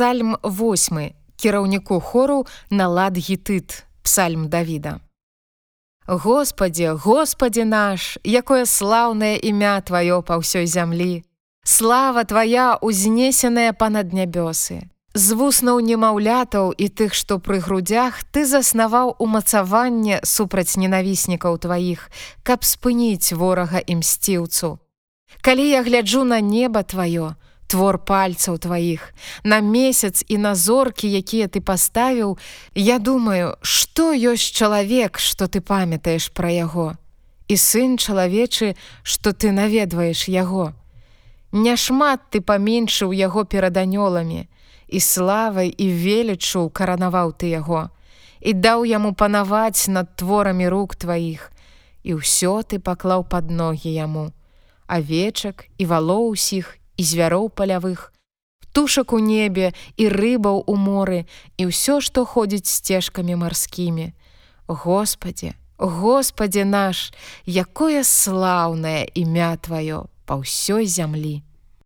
Псальм 8 кіраўніку хору на лад гітыт Псальм Давіда. Господі, Господі наш, якое слаўнае імя Тваё па ўсёй зямлі. Слава Твая узнесеная па-над нябёсы. З вуснаў немаўлятаў і тых, што пры грудях ты заснаваў умацаванне супраць ненавіснікаў тваіх, каб спыніць ворага і мсціўцу. Калі я гляджу на неба тваё, твор пальцаў тваіх, на месяц і на зоркі, якія ты паставіў, я думаю, што ёсць чалавек, што ты памятаеш пра яго. І сын чалавечы, што ты наведваеш яго. Няшмат ты паменшыў яго перад анёламі, і славай і велічу каранаваў ты яго. І даў яму панаваць над творамі рук тваіх. І ўсё ты паклаў пад ногі яму. Авечак і валоў усіх і звяроў палявых птушак у небе і рыбаў у моры і ўсё што ходзіць сцежкамі марскімі. Господі Господі наш якое слаўнае імя тваё па ўсёй зямлі